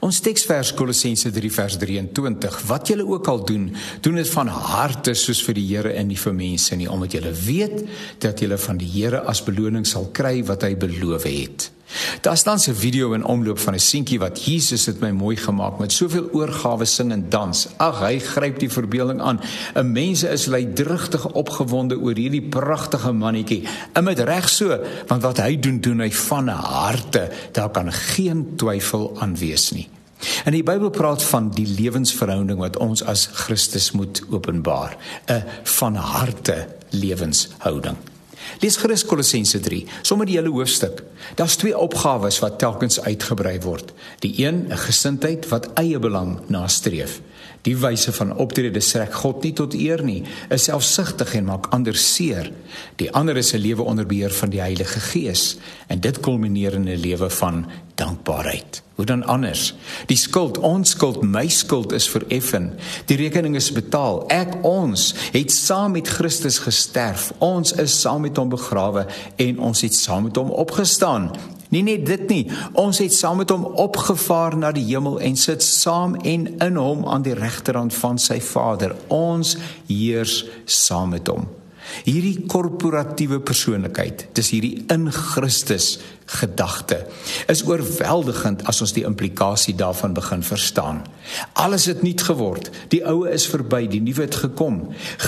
Ons teksvers Kolossense 3 vers 23: Wat julle ook al doen, doen dit van harte soos vir die Here en nie vir mense nie, omdat julle weet dat julle van die Here as beloning sal kry wat hy beloof het. Daar staan 'n video in omloop van 'n seentjie wat Jesus het my mooi gemaak met soveel oorgawe sing en dans. Ag, hy gryp die verbeelding aan. 'n Mense is lydrigtig opgewonde oor hierdie pragtige mannetjie. En met reg so, want wat hy doen, doen hy van harte. Daar kan geen twyfel aan wees nie. En die Bybel praat van die lewensverhouding wat ons as Christus moet openbaar, 'n van harte lewenshouding. Lees gerus Kolossense 3, sommer die hele hoofstuk. Daar's twee opgawes wat telkens uitgebrei word. Die een, 'n gesindheid wat eie belang nastreef. Die wyse van optrede strek God nie tot eer nie, is selfsugtig en maak ander seer. Die ander is 'n lewe onder beheer van die Heilige Gees en dit kulmineer in 'n lewe van dankbaarheid. Hoe dan anders? Die skuld, ons skuld, my skuld is vereffen. Die rekening is betaal. Ek ons het saam met Christus gesterf. Ons is saam met hom begrawe en ons het saam met hom opgestaan. Nie net dit nie, ons het saam met hom opgevaar na die hemel en sit saam en in hom aan die regterhand van sy Vader. Ons heers saam met hom. Hierdie korporatiewe persoonlikheid, dis hierdie in Christus gedagte, is oorweldigend as ons die implikasie daarvan begin verstaan. Alles het nuut geword. Die ou is verby, die nuwe het gekom.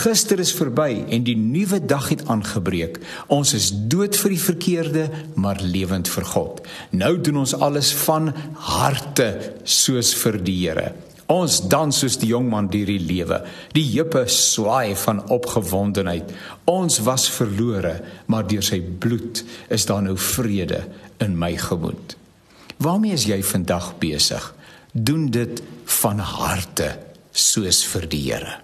Gister is verby en die nuwe dag het aangebreek. Ons is dood vir die verkeerde, maar lewend vir God. Nou doen ons alles van harte soos vir die Here. Ons dans soos die jong man deur die lewe. Die heupe swaai van opgewondenheid. Ons was verlore, maar deur sy bloed is daar nou vrede in my gemoed. Waarmee is jy vandag besig? Doen dit van harte soos vir die Here.